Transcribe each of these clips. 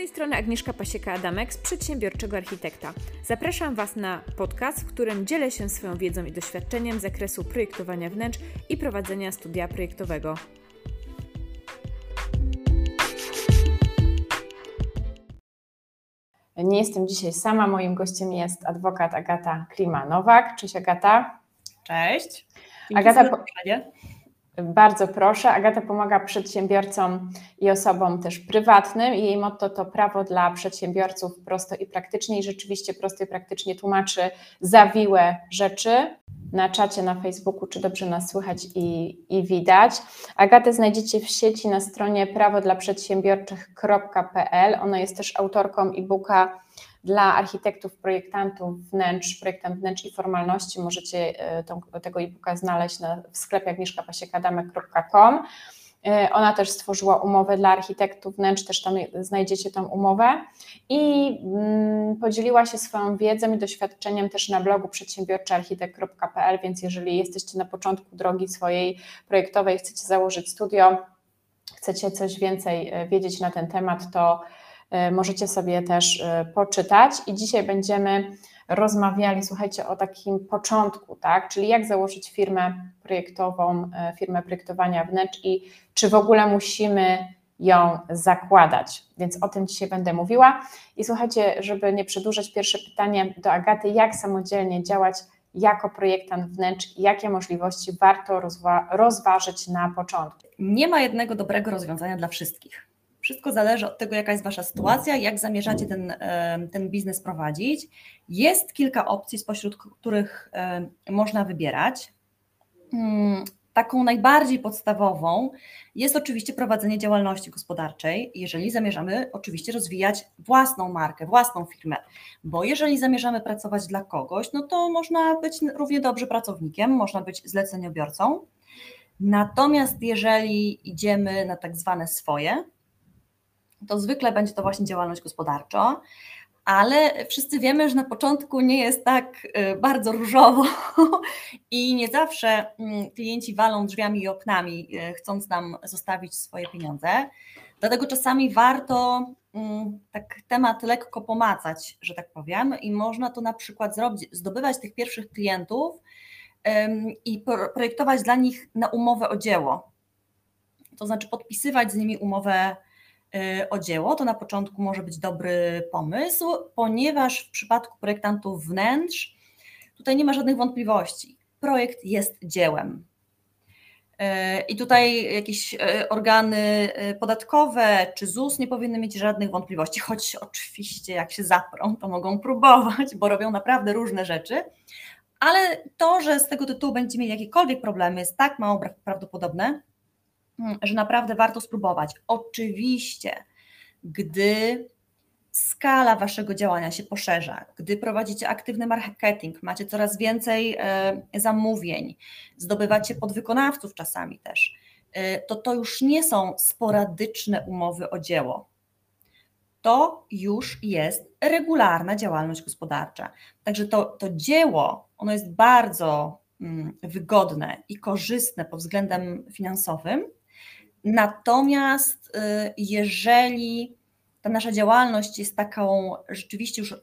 tej strony Agnieszka Pasieka-Adamek z Przedsiębiorczego Architekta. Zapraszam Was na podcast, w którym dzielę się swoją wiedzą i doświadczeniem z zakresu projektowania wnętrz i prowadzenia studia projektowego. Nie jestem dzisiaj sama, moim gościem jest adwokat Agata Klima-Nowak. Cześć Agata. Cześć. Dzięki Agata, po... Bardzo proszę. Agata pomaga przedsiębiorcom i osobom też prywatnym jej motto to prawo dla przedsiębiorców prosto i praktycznie i rzeczywiście prosto i praktycznie tłumaczy zawiłe rzeczy na czacie na Facebooku, czy dobrze nas słychać i, i widać. Agatę znajdziecie w sieci na stronie prawodlaprzedsiębiorczych.pl. Ona jest też autorką e-booka dla architektów, projektantów wnętrz, projektant wnętrz i formalności. Możecie e, tą, tego e-booka znaleźć na, w sklepie agnieszkapasiekadamek.com. E, ona też stworzyła umowę dla architektów wnętrz, też tam znajdziecie tą umowę i mm, podzieliła się swoją wiedzą i doświadczeniem też na blogu przedsiębiorczyarchitekt.pl, więc jeżeli jesteście na początku drogi swojej projektowej, chcecie założyć studio, chcecie coś więcej e, wiedzieć na ten temat, to możecie sobie też e, poczytać. I dzisiaj będziemy rozmawiali, słuchajcie, o takim początku, tak? Czyli jak założyć firmę projektową, e, firmę projektowania wnętrz i czy w ogóle musimy ją zakładać. Więc o tym dzisiaj będę mówiła. I słuchajcie, żeby nie przedłużać, pierwsze pytanie do Agaty: jak samodzielnie działać jako projektant wnętrz jakie możliwości warto rozwa rozważyć na początku? Nie ma jednego dobrego rozwiązania dla wszystkich. Wszystko zależy od tego, jaka jest Wasza sytuacja, jak zamierzacie ten, ten biznes prowadzić. Jest kilka opcji, spośród których można wybierać. Hmm, taką najbardziej podstawową jest oczywiście prowadzenie działalności gospodarczej, jeżeli zamierzamy oczywiście rozwijać własną markę, własną firmę, bo jeżeli zamierzamy pracować dla kogoś, no to można być równie dobrze pracownikiem, można być zleceniobiorcą. Natomiast jeżeli idziemy na tak zwane swoje, to zwykle będzie to właśnie działalność gospodarcza, ale wszyscy wiemy, że na początku nie jest tak y, bardzo różowo i nie zawsze mm, klienci walą drzwiami i oknami, y, chcąc nam zostawić swoje pieniądze. Dlatego czasami warto mm, tak temat lekko pomacać, że tak powiem, i można to na przykład zrobić, zdobywać tych pierwszych klientów i projektować dla nich na umowę o dzieło. To znaczy podpisywać z nimi umowę o dzieło, to na początku może być dobry pomysł, ponieważ w przypadku projektantów wnętrz tutaj nie ma żadnych wątpliwości. Projekt jest dziełem. Y, I tutaj jakieś y, organy podatkowe czy ZUS nie powinny mieć żadnych wątpliwości, choć oczywiście jak się zaprą, to mogą próbować, bo robią naprawdę różne rzeczy, ale to, że z tego tytułu będziecie mieli jakiekolwiek problemy, jest tak mało prawdopodobne, że naprawdę warto spróbować. Oczywiście, gdy skala waszego działania się poszerza, gdy prowadzicie aktywny marketing, macie coraz więcej e, zamówień, zdobywacie podwykonawców czasami też, e, to to już nie są sporadyczne umowy o dzieło. To już jest regularna działalność gospodarcza. Także to, to dzieło, ono jest bardzo mm, wygodne i korzystne pod względem finansowym, Natomiast y, jeżeli ta nasza działalność jest taką rzeczywiście już y,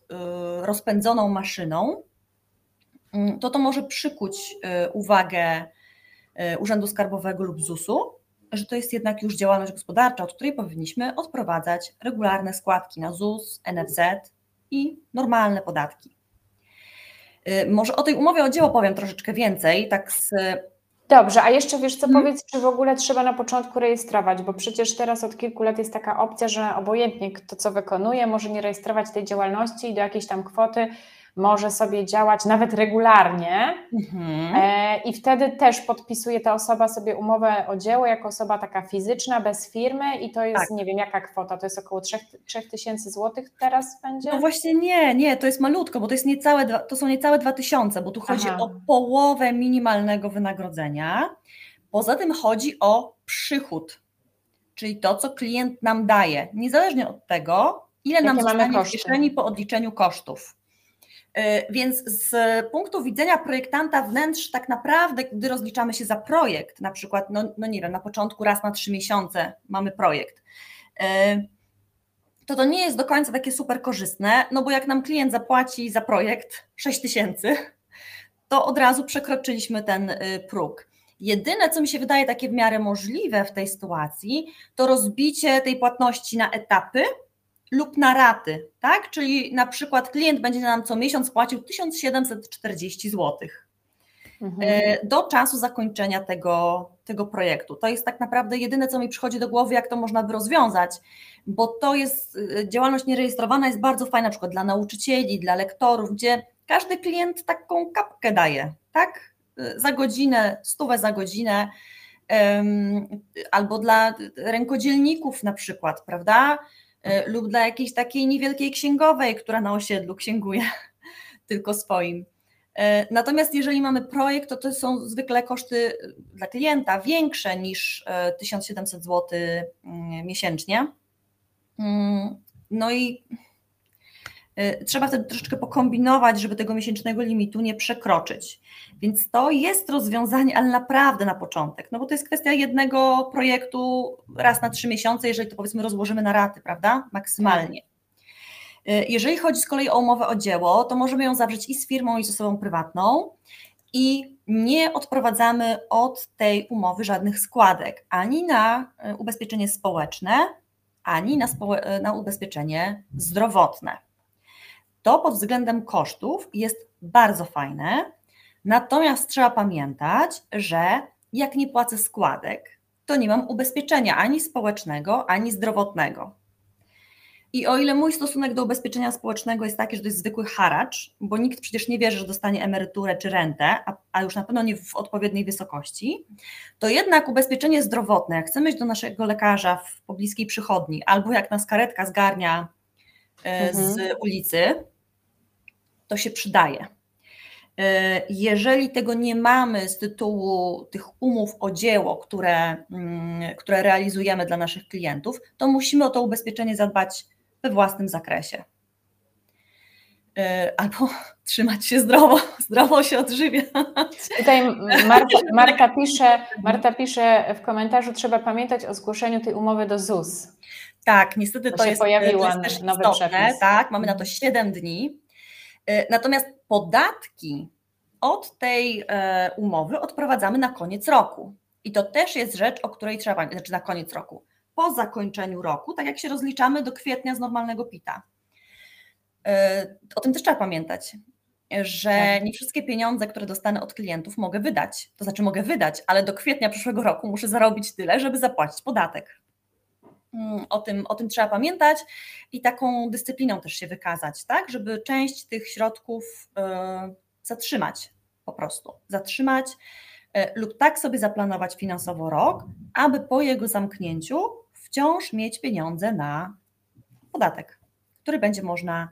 rozpędzoną maszyną, mm, to to może przykuć y, uwagę Urzędu Skarbowego lub ZUS-u, że to jest jednak już działalność gospodarcza, od której powinniśmy odprowadzać regularne składki na ZUS, NFZ i normalne podatki. Może o tej umowie o dzieło powiem troszeczkę więcej, tak z Dobrze, a jeszcze wiesz co, hmm. powiedz, czy w ogóle trzeba na początku rejestrować, bo przecież teraz od kilku lat jest taka opcja, że obojętnie kto co wykonuje, może nie rejestrować tej działalności i do jakiejś tam kwoty może sobie działać nawet regularnie mhm. e, i wtedy też podpisuje ta osoba sobie umowę o dzieło jako osoba taka fizyczna, bez firmy i to jest, tak. nie wiem jaka kwota, to jest około 3000 zł teraz będzie? No właśnie nie, nie, to jest malutko, bo to, jest niecałe, to są niecałe 2000, bo tu chodzi Aha. o połowę minimalnego wynagrodzenia, poza tym chodzi o przychód, czyli to, co klient nam daje, niezależnie od tego, ile Jakie nam zostanie w kieszeni po odliczeniu kosztów. E, więc z punktu widzenia projektanta wnętrz, tak naprawdę, gdy rozliczamy się za projekt, na przykład, no, no nie wiem, na początku raz na trzy miesiące mamy projekt, e, to to nie jest do końca takie super korzystne, no bo jak nam klient zapłaci za projekt 6 tysięcy, to od razu przekroczyliśmy ten y, próg. Jedyne, co mi się wydaje takie w miarę możliwe w tej sytuacji, to rozbicie tej płatności na etapy lub na raty, tak? Czyli na przykład klient będzie nam co miesiąc płacił 1740 zł mhm. E, do czasu zakończenia tego, tego projektu. To jest tak naprawdę jedyne, co mi przychodzi do głowy, jak to można by rozwiązać, bo to jest y, działalność nierejestrowana, jest bardzo fajna, na przykład dla nauczycieli, dla lektorów, gdzie każdy klient taką kapkę daje, tak? Y, za godzinę, stówę za godzinę, albo dla rękodzielników na przykład, prawda? Y, lub dla jakiejś takiej niewielkiej księgowej, która na osiedlu księguje tylko swoim. E, natomiast jeżeli mamy projekt, to to są zwykle koszty dla klienta większe niż 1700 zł miesięcznie. Mm, no i e, trzeba wtedy troszeczkę pokombinować, żeby tego miesięcznego limitu nie przekroczyć. Więc to jest rozwiązanie, ale naprawdę na początek, no bo to jest kwestia jednego projektu raz na trzy miesiące, jeżeli to powiedzmy rozłożymy na raty, prawda? Maksymalnie. E, jeżeli chodzi z kolei o umowę o dzieło, to możemy ją zawrzeć i z firmą, i z osobą prywatną i nie odprowadzamy od tej umowy żadnych składek ani na e, ubezpieczenie społeczne, ani na, na ubezpieczenie zdrowotne. To pod względem kosztów jest bardzo fajne, natomiast trzeba pamiętać, że jak nie płacę składek, to nie mam ubezpieczenia ani społecznego, ani zdrowotnego. I o ile mój stosunek do ubezpieczenia społecznego jest taki, że to jest zwykły haracz, bo nikt przecież nie wierzy, że dostanie emeryturę czy rentę, a, a, już na pewno nie w odpowiedniej wysokości, to jednak ubezpieczenie zdrowotne, jak chcemy iść do naszego lekarza w pobliskiej przychodni, albo jak nas karetka zgarnia e, z mhm. ulicy, to się przydaje. E, jeżeli tego nie mamy z tytułu tych umów o dzieło, które, mm, które realizujemy dla naszych klientów, to musimy o to ubezpieczenie zadbać we własnym zakresie. E, albo trzymać się zdrowo, zdrowo się odżywiać. Tutaj Marta, Marta, pisze, Marta pisze w komentarzu, trzeba pamiętać o zgłoszeniu tej umowy do ZUS. Tak, niestety to, to jest, pojawiła to jest też nowy istotne, przepis. tak, mamy na to 7 dni. E, natomiast podatki od tej e, umowy odprowadzamy na koniec roku. I to też jest rzecz, o której trzeba pamiętać, znaczy na koniec roku po zakończeniu roku, tak jak się rozliczamy do kwietnia z normalnego PIT-a. E, o tym też trzeba pamiętać, że tak. nie wszystkie pieniądze, które dostanę od klientów, mogę wydać. To znaczy, mogę wydać, ale do kwietnia przyszłego roku muszę zarobić tyle, żeby zapłacić podatek. Mm, o tym, o tym trzeba pamiętać i taką dyscypliną też się wykazać, tak, żeby część tych środków y, zatrzymać po prostu. Zatrzymać y, lub tak sobie zaplanować finansowo rok, aby po jego zamknięciu wciąż mieć pieniądze na podatek, który będzie można,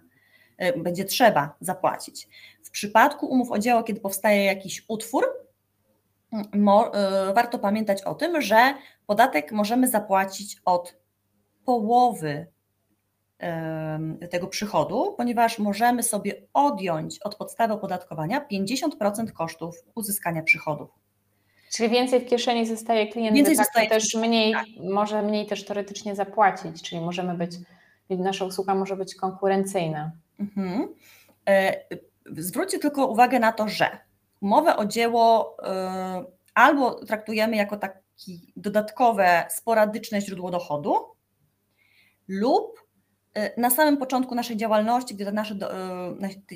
e, będzie trzeba zapłacić. W przypadku umów o dzieło, kiedy powstaje jakiś utwór, e, warto pamiętać o tym, że podatek możemy zapłacić od połowy tego przychodu, ponieważ możemy sobie odjąć od podstawy opodatkowania 50% kosztów uzyskania przychodów. Czyli więcej w kieszeni zostaje klient, więcej zostaje też mniej, tak. może mniej też teoretycznie zapłacić, czyli możemy być, nasza usługa może być konkurencyjna. Mhm. E, zwróćcie tylko uwagę na to, że umowę o dzieło e, albo traktujemy jako takie dodatkowe, sporadyczne źródło dochodu, lub e, na samym początku naszej działalności, gdy nasze,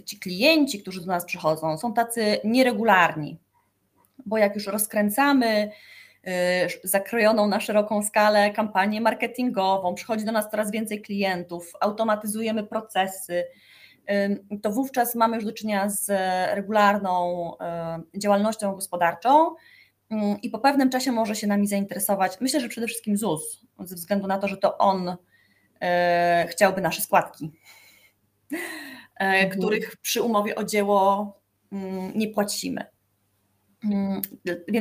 ci klienci, którzy do nas przychodzą, są tacy nieregularni, bo jak już rozkręcamy y, zakrojoną na szeroką skalę kampanię marketingową, przychodzi do nas coraz więcej klientów, automatyzujemy procesy, to wówczas mamy już do czynienia z regularną działalnością gospodarczą i po pewnym czasie może się nami zainteresować, myślę, że przede wszystkim ZUS, ze względu na to, że to on chciałby nasze składki, mhm. których przy umowie o dzieło nie płacimy. Mm,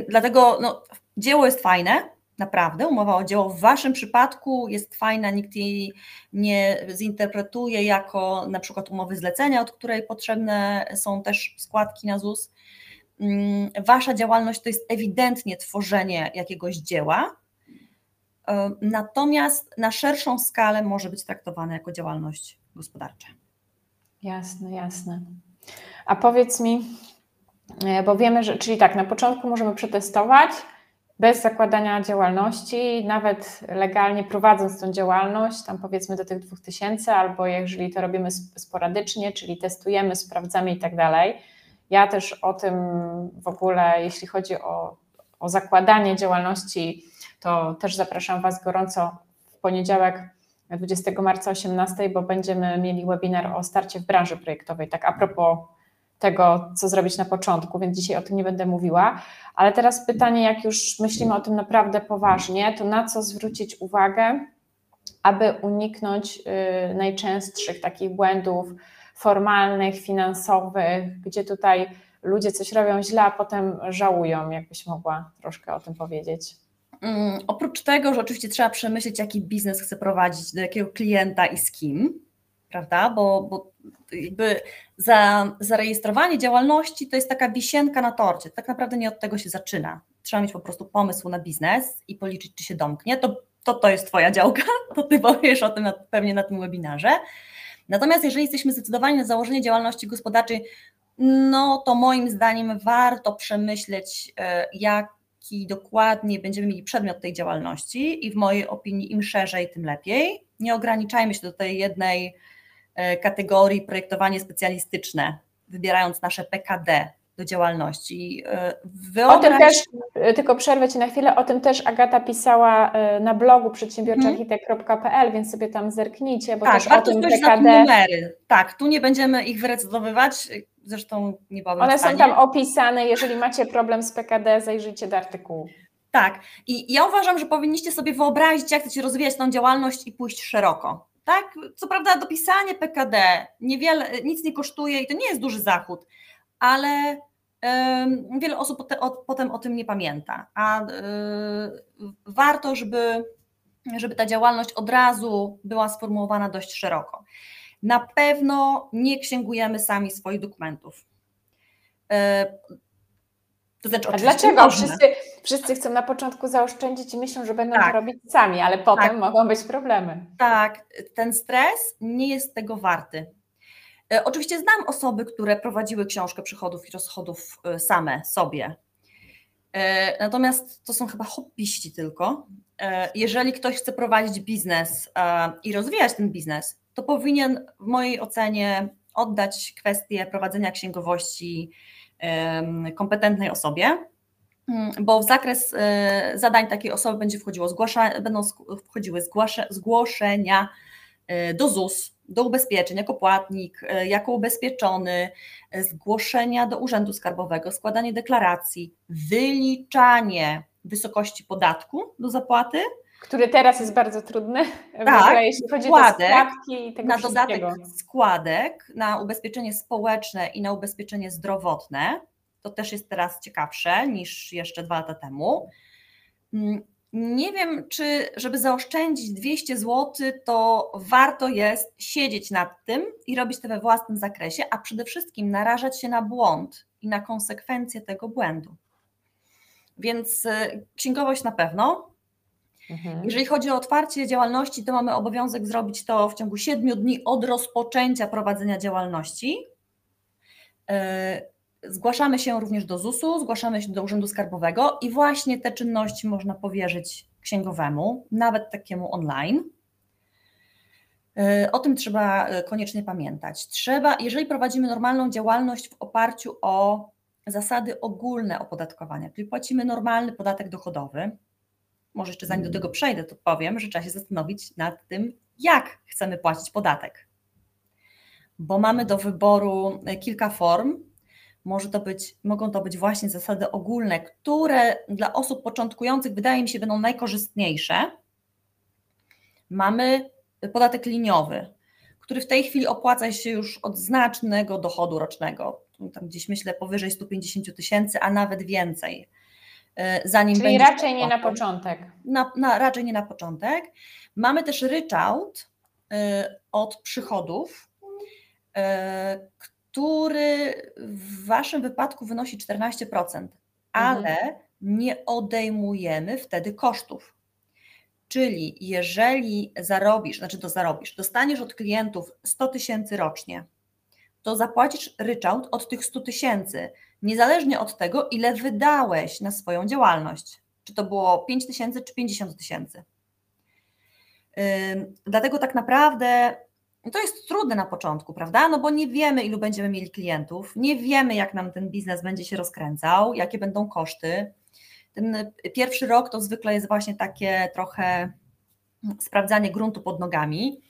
dlatego no, dzieło jest fajne, naprawdę. Umowa o dzieło w Waszym przypadku jest fajna, nikt jej nie zinterpretuje jako na przykład umowy zlecenia, od której potrzebne są też składki na ZUS. Mm, wasza działalność to jest ewidentnie tworzenie jakiegoś dzieła, natomiast na szerszą skalę może być traktowane jako działalność gospodarcza. Jasne, jasne. A powiedz mi, e, bo wiemy, że, czyli tak, na początku możemy przetestować bez zakładania działalności, nawet legalnie prowadząc tą działalność, tam powiedzmy do tych 2000, albo jeżeli to robimy sporadycznie, czyli testujemy, sprawdzamy i tak dalej. Ja też o tym w ogóle, jeśli chodzi o, o zakładanie działalności, to też zapraszam Was gorąco w poniedziałek 20 marca 18, bo będziemy mieli webinar o starcie w branży projektowej. Tak a propos tego, co zrobić na początku, więc dzisiaj o tym nie będę mówiła. Ale teraz pytanie, jak już myślimy o tym naprawdę poważnie, to na co zwrócić uwagę, aby uniknąć y, najczęstszych takich błędów formalnych, finansowych, gdzie tutaj ludzie coś robią źle, a potem żałują, jakbyś mogła troszkę o tym powiedzieć. Um, oprócz tego, że oczywiście trzeba przemyśleć, jaki biznes chce prowadzić, do jakiego klienta i z kim, prawda? Bo, bo jakby za, zarejestrowanie działalności to jest taka wisienka na torcie. Tak naprawdę nie od tego się zaczyna. Trzeba mieć po prostu pomysł na biznes i policzyć, czy się domknie. To to, to jest Twoja działka, to Ty powiesz o tym na, pewnie na tym webinarze. Natomiast jeżeli jesteśmy zdecydowani na założenie działalności gospodarczej, no to moim zdaniem warto przemyśleć, e, jaki dokładnie będziemy mieli przedmiot tej działalności i w mojej opinii im szerzej, tym lepiej. Nie ograniczajmy się do tej jednej E, kategorii projektowanie specjalistyczne, wybierając nasze PKD do działalności. E, wyobraź... O tym też, e, tylko przerwę Ci na chwilę, o tym też Agata pisała na blogu przedsiębiorczoarchitekt.pl, więc sobie tam zerknijcie, bo tak, też o tym PKD... numery. Tak, tu nie będziemy ich wyrecytować, zresztą nie byłabym One są tam opisane, jeżeli macie problem z PKD, zajrzyjcie do artykułu. Tak, i ja uważam, że powinniście sobie wyobrazić, jak chcecie rozwijać tą działalność i pójść szeroko. Tak, co prawda dopisanie PKD niewiele, nic nie kosztuje i to nie jest duży zachód, ale wiele osób potem o, tym nie pamięta, a y, warto, żeby, żeby ta działalność od razu była sformułowana dość szeroko. Na pewno nie księgujemy sami swoich dokumentów. E, to znaczy, A dlaczego? Wszyscy, wszyscy chcą na początku zaoszczędzić i myślą, że będą tak. to robić sami, ale potem tak. mogą być problemy. Tak, ten stres nie jest tego warty. E, oczywiście znam osoby, które prowadziły książkę przychodów i rozchodów e, same sobie. E, natomiast to są chyba hobbyści tylko. Jeżeli ktoś chce prowadzić biznes i rozwijać ten biznes, to powinien w mojej ocenie oddać kwestię prowadzenia księgowości kompetentnej osobie, mm, bo w zakres zadań takiej osoby będzie wchodziło zgłasza, będą wchodziły zgłasza, zgłoszenia do ZUS, do ubezpieczeń jako płatnik, e, jako ubezpieczony, zgłoszenia do Urzędu Skarbowego, składanie deklaracji, wyliczanie wysokości podatku do zapłaty. Który teraz jest bardzo trudny, tak, ogóle, jeśli chodzi składek, o składki i tego Na dodatek składek na ubezpieczenie społeczne i na ubezpieczenie zdrowotne, to też jest teraz ciekawsze niż jeszcze dwa lata temu. Nie wiem, czy żeby zaoszczędzić 200 zł, to warto jest siedzieć nad tym i robić to we własnym zakresie, a przede wszystkim narażać się na błąd i na konsekwencje tego błędu. Więc y, księgowość na pewno. Mhm. Jeżeli chodzi o otwarcie działalności, to mamy obowiązek zrobić to w ciągu 7 dni od rozpoczęcia prowadzenia działalności. Zgłaszamy się również do ZUS-u, zgłaszamy się do Urzędu Skarbowego i właśnie te czynności można powierzyć księgowemu, nawet takiemu online. E, o tym trzeba e, koniecznie pamiętać. Trzeba, jeżeli prowadzimy normalną działalność w oparciu o zasady ogólne opodatkowania, czyli płacimy normalny podatek dochodowy, może jeszcze zanim do tego przejdę, to powiem, że trzeba się zastanowić nad tym, jak chcemy płacić podatek. Bo mamy do wyboru e, kilka form. Może to być, mogą to być właśnie zasady ogólne, które dla osób początkujących wydaje mi się będą najkorzystniejsze. Mamy podatek liniowy, który w tej chwili opłaca się już od znacznego dochodu rocznego. Tam gdzieś myślę powyżej 150 tysięcy, a nawet więcej. E, zanim Czyli raczej nie na początek. Na, na, raczej nie na początek. Mamy też ryczałt y, od przychodów, y, który w Waszym wypadku wynosi 14%, ale mhm. nie odejmujemy wtedy kosztów. Czyli jeżeli zarobisz, znaczy to zarobisz, dostaniesz od klientów 100 tysięcy rocznie, to zapłacisz ryczałt od tych 100 tysięcy, niezależnie od tego, ile wydałeś na swoją działalność. Czy to było 5 tysięcy, czy 50 tysięcy. Dlatego tak naprawdę to jest trudne na początku, prawda? No bo nie wiemy, ilu będziemy mieli klientów, nie wiemy, jak nam ten biznes będzie się rozkręcał, jakie będą koszty. Ten pierwszy rok to zwykle jest właśnie takie trochę sprawdzanie gruntu pod nogami.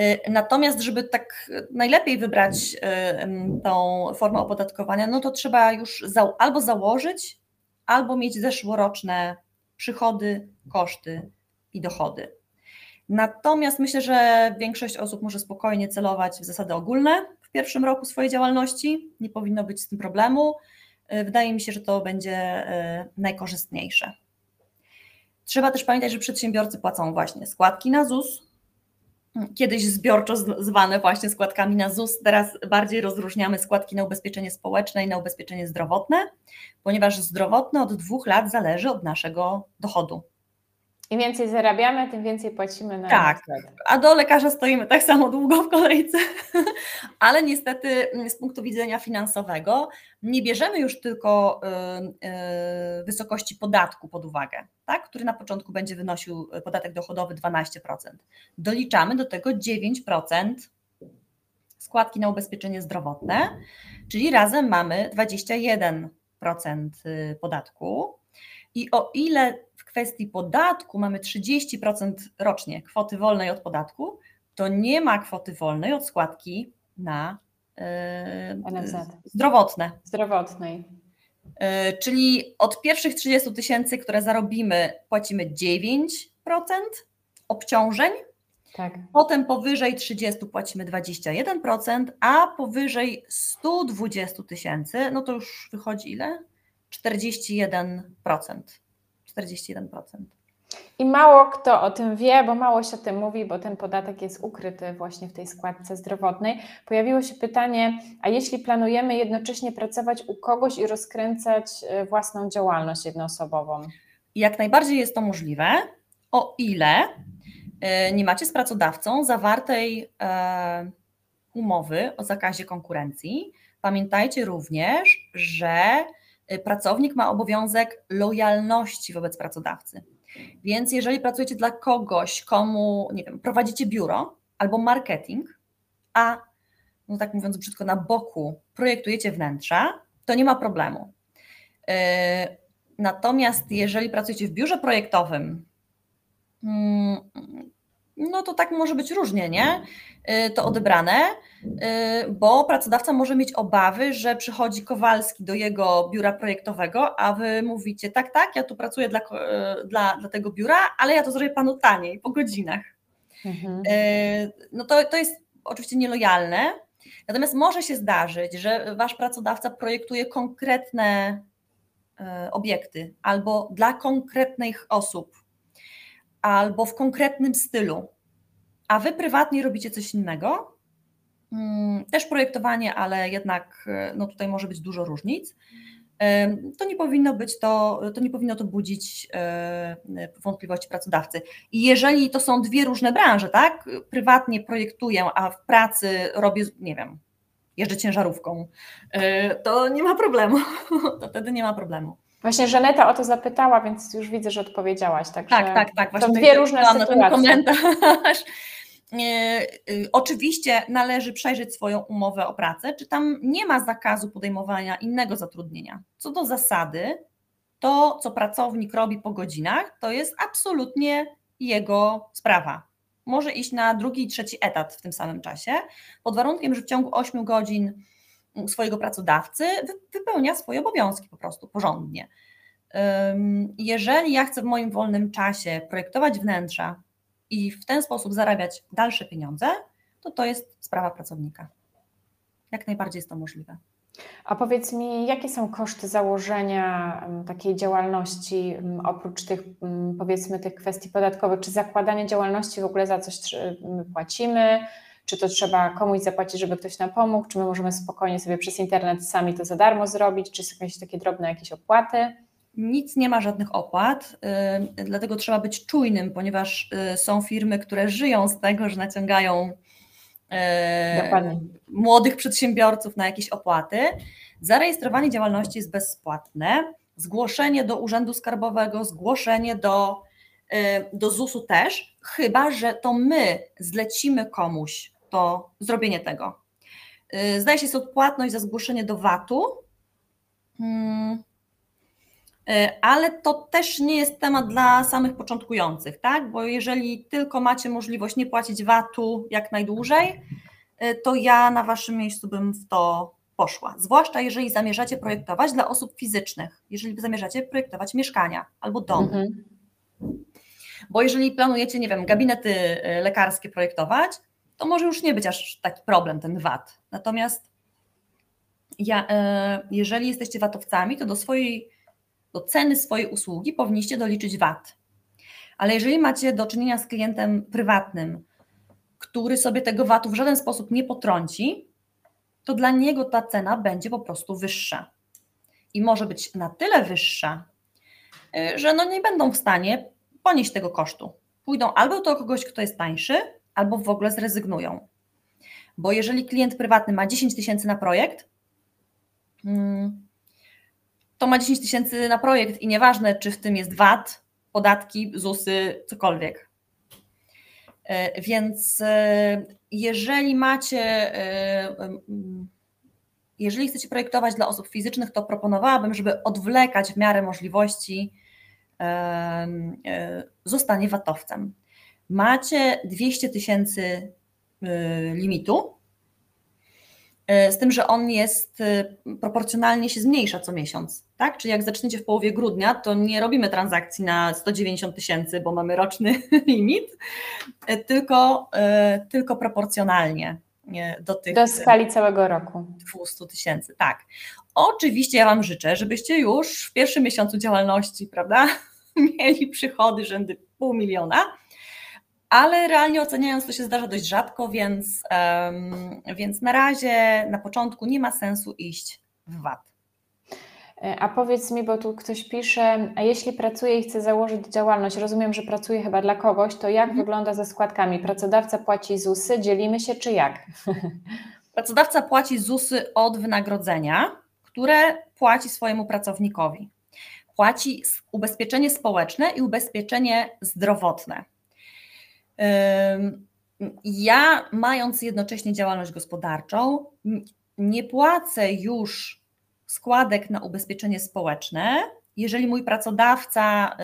Y, natomiast, żeby tak najlepiej wybrać y, tą formę opodatkowania, no to trzeba już albo założyć, albo mieć zeszłoroczne przychody, koszty i dochody. Natomiast myślę, że większość osób może spokojnie celować w zasady ogólne w pierwszym roku swojej działalności. Nie powinno być z tym problemu. Y, wydaje mi się, że to będzie najkorzystniejsze. Trzeba też pamiętać, że przedsiębiorcy płacą właśnie składki na ZUS, kiedyś zbiorczo zwane właśnie składkami na ZUS, teraz bardziej rozróżniamy składki na ubezpieczenie społeczne i na ubezpieczenie zdrowotne, ponieważ zdrowotne od dwóch lat zależy od naszego dochodu. Im więcej zarabiamy, tym więcej płacimy na Tak, a do lekarza stoimy tak samo długo w kolejce, ale niestety mm, z punktu widzenia finansowego nie bierzemy już tylko y, y, wysokości podatku pod uwagę, tak, który na początku będzie wynosił y, podatek dochodowy 12%. Doliczamy do tego 9% składki na ubezpieczenie zdrowotne, czyli razem mamy 21% podatku. I o ile kwestii podatku mamy 30% rocznie kwoty wolnej od podatku, to nie ma kwoty wolnej od składki na yy, zdrowotne. Zdrowotnej. Yy, czyli od pierwszych 30 tysięcy, które zarobimy, płacimy 9% obciążeń. Tak. Potem powyżej 30 płacimy 21%, a powyżej 120 tysięcy, no to już wychodzi ile? 41%. 41%. I mało kto o tym wie, bo mało się o tym mówi, bo ten podatek jest ukryty właśnie w tej składce zdrowotnej. Pojawiło się pytanie, a jeśli planujemy jednocześnie pracować u kogoś i rozkręcać e, własną działalność jednoosobową? Jak najbardziej jest to możliwe, o ile e, nie macie z pracodawcą zawartej e, umowy o zakazie konkurencji. Pamiętajcie również, że Y, pracownik ma obowiązek lojalności wobec pracodawcy. Więc jeżeli pracujecie dla kogoś, komu, nie wiem, prowadzicie biuro albo marketing, a no tak mówiąc brzydko, na boku projektujecie wnętrza, to nie ma problemu. Y, natomiast jeżeli pracujecie w biurze projektowym, mm, no to tak może być różnie, nie? Y, to odebrane, y, bo pracodawca może mieć obawy, że przychodzi Kowalski do jego biura projektowego, a wy mówicie, tak, tak, ja tu pracuję dla, y, dla, dla tego biura, ale ja to zrobię panu taniej, po godzinach. Mhm. No to, to jest oczywiście nielojalne, natomiast może się zdarzyć, że wasz pracodawca projektuje konkretne obiekty albo dla konkretnych osób, albo w konkretnym stylu, a wy prywatnie robicie coś innego, też projektowanie, ale jednak e, no tutaj może być dużo różnic, to nie powinno być to, to nie powinno to budzić e, wątpliwości pracodawcy. I jeżeli to są dwie różne branże, tak? Prywatnie projektuję, a w pracy robię, nie wiem, jeżdżę ciężarówką, e, to nie ma problemu. To wtedy nie ma problemu. Właśnie Żaneta o to zapytała, więc już widzę, że odpowiedziałaś. tak, tak, tak. Właśnie to dwie różne sytuacje. Na ten komentarz. Y, oczywiście należy przejrzeć swoją umowę o pracę, czy tam nie ma zakazu podejmowania innego zatrudnienia. Co do zasady, to co pracownik robi po godzinach, to jest absolutnie jego sprawa. Może iść na drugi i trzeci etat w tym samym czasie, pod warunkiem, że w ciągu 8 godzin swojego pracodawcy wypełnia swoje obowiązki po prostu porządnie. Jeżeli ja chcę w moim wolnym czasie projektować wnętrza i w ten sposób zarabiać dalsze pieniądze, to to jest sprawa pracownika. Jak najbardziej jest to możliwe. A powiedz mi, jakie są koszty założenia takiej działalności, oprócz tych, powiedzmy, tych kwestii podatkowych? Czy zakładanie działalności w ogóle za coś płacimy? Czy to trzeba komuś zapłacić, żeby ktoś nam pomógł? Czy my możemy spokojnie sobie przez internet sami to za darmo zrobić? Czy są jakieś takie drobne jakieś opłaty? Nic nie ma żadnych opłat, dlatego trzeba być czujnym, ponieważ są firmy, które żyją z tego, że naciągają Dokładnie. młodych przedsiębiorców na jakieś opłaty. Zarejestrowanie działalności jest bezpłatne, zgłoszenie do Urzędu Skarbowego, zgłoszenie do, do ZUS-u też, chyba że to my zlecimy komuś to zrobienie tego. Zdaje się, jest odpłatność za zgłoszenie do VAT-u. E, ale to też nie jest temat dla samych początkujących, tak? Bo jeżeli tylko macie możliwość nie płacić VAT-u jak najdłużej, e, to ja na waszym miejscu bym w to poszła. Zwłaszcza jeżeli zamierzacie projektować dla osób fizycznych, jeżeli zamierzacie projektować mieszkania albo domy. Mhm. Bo jeżeli planujecie, nie wiem, gabinety e, lekarskie projektować, to może już nie być aż taki problem ten VAT. Natomiast ja, jeżeli jesteście VAT-owcami, to do swojej do ceny swojej usługi powinniście doliczyć VAT. Ale jeżeli macie do czynienia z klientem prywatnym, który sobie tego VAT-u w żaden sposób nie potrąci, to dla niego ta cena będzie po prostu wyższa. I może być na tyle wyższa, y, że no nie będą w stanie ponieść tego kosztu. Pójdą albo do kogoś, kto jest tańszy, albo w ogóle zrezygnują. Bo jeżeli klient prywatny ma 10 tysięcy na projekt, hmm, to ma 10 tysięcy na projekt i nieważne, czy w tym jest VAT, podatki, ZUSy, cokolwiek. E, więc e, jeżeli macie, e, jeżeli chcecie projektować dla osób fizycznych, to proponowałabym, żeby odwlekać w miarę możliwości zostanie VAT-owcem. Macie 200 tysięcy limitu, z tym, że on jest e, proporcjonalnie się zmniejsza co miesiąc. Tak? Czyli jak zaczniecie w połowie grudnia, to nie robimy transakcji na 190 tysięcy, bo mamy roczny limit, e, tylko, tylko proporcjonalnie do tych. Do skali całego roku. 200 tysięcy, tak. Oczywiście ja Wam życzę, żebyście już w pierwszym miesiącu działalności, prawda, mieli przychody rzędy pół miliona ale realnie oceniając to się zdarza dość rzadko, więc, um, więc na razie na początku nie ma sensu iść w VAT. E, a powiedz mi, bo tu ktoś pisze, a jeśli pracuję i chcę założyć działalność, rozumiem, że pracuję chyba dla kogoś, to jak mhm. wygląda ze składkami? Pracodawca płaci ZUSy, dzielimy się czy jak? Pracodawca płaci ZUSy od wynagrodzenia, które płaci swojemu pracownikowi. Płaci ubezpieczenie społeczne i ubezpieczenie zdrowotne. Ja, mając jednocześnie działalność gospodarczą, nie płacę już składek na ubezpieczenie społeczne, jeżeli mój pracodawca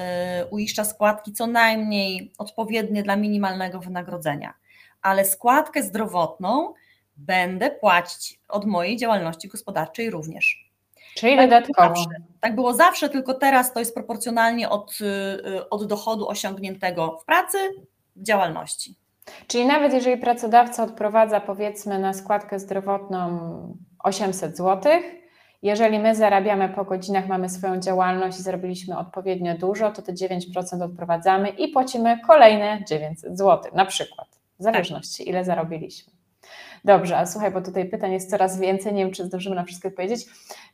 y, uiszcza składki co najmniej odpowiednie dla minimalnego wynagrodzenia, ale składkę zdrowotną będę płacić od mojej działalności gospodarczej również. Czyli tak dodatkowo. Tak było zawsze, tylko teraz to jest proporcjonalnie od, y, od dochodu osiągniętego w pracy działalności. Czyli nawet jeżeli pracodawca odprowadza powiedzmy na składkę zdrowotną 800 zł, jeżeli my zarabiamy po godzinach, mamy swoją działalność i zarobiliśmy odpowiednio dużo, to te 9% odprowadzamy i płacimy kolejne 900 zł, na przykład, w zależności tak. ile zarobiliśmy. Dobrze, a słuchaj, bo tutaj pytań jest coraz więcej, nie wiem, czy zdążymy na wszystkie odpowiedzieć.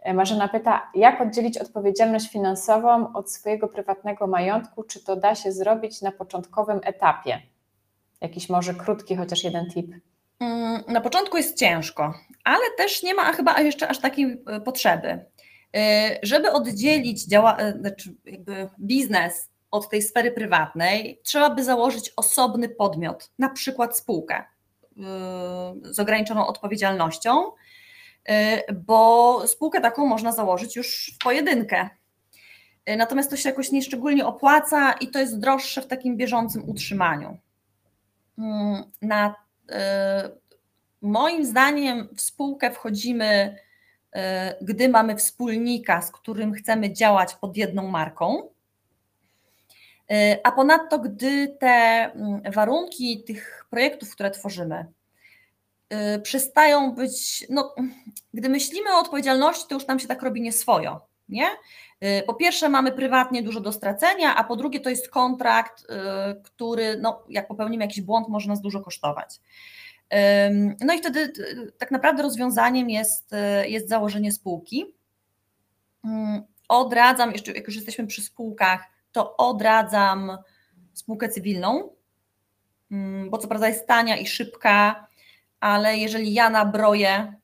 E, Marzena pyta, jak oddzielić odpowiedzialność finansową od swojego prywatnego majątku? Czy to da się zrobić na początkowym etapie? Jakiś może krótki, chociaż jeden tip. Mm, na początku jest ciężko, ale też nie ma chyba jeszcze aż takiej e, potrzeby. E, żeby oddzielić działa, znaczy biznes od tej sfery prywatnej, trzeba by założyć osobny podmiot, na przykład spółkę z ograniczoną odpowiedzialnością, y, bo spółkę taką można założyć już w pojedynkę. Y, natomiast to się jakoś nieszczególnie opłaca i to jest droższe w takim bieżącym utrzymaniu. Mm, na, y, moim zdaniem w spółkę wchodzimy, gdy mamy wspólnika, z którym chcemy działać pod jedną marką. A ponadto, gdy te mm, warunki tych projektów, które tworzymy, y, przestają być, no, gdy myślimy o odpowiedzialności, to już nam się tak robi nieswojo, nie? Y, po pierwsze mamy prywatnie dużo do stracenia, a po drugie to jest kontrakt, y, który, no, jak popełnimy jakiś błąd, może nas dużo kosztować. No i wtedy tak naprawdę rozwiązaniem jest, jest założenie spółki. odradzam, jeszcze jak już jesteśmy przy spółkach, to odradzam spółkę cywilną, mm, bo co prawda jest tania i szybka, ale jeżeli ja nabroję,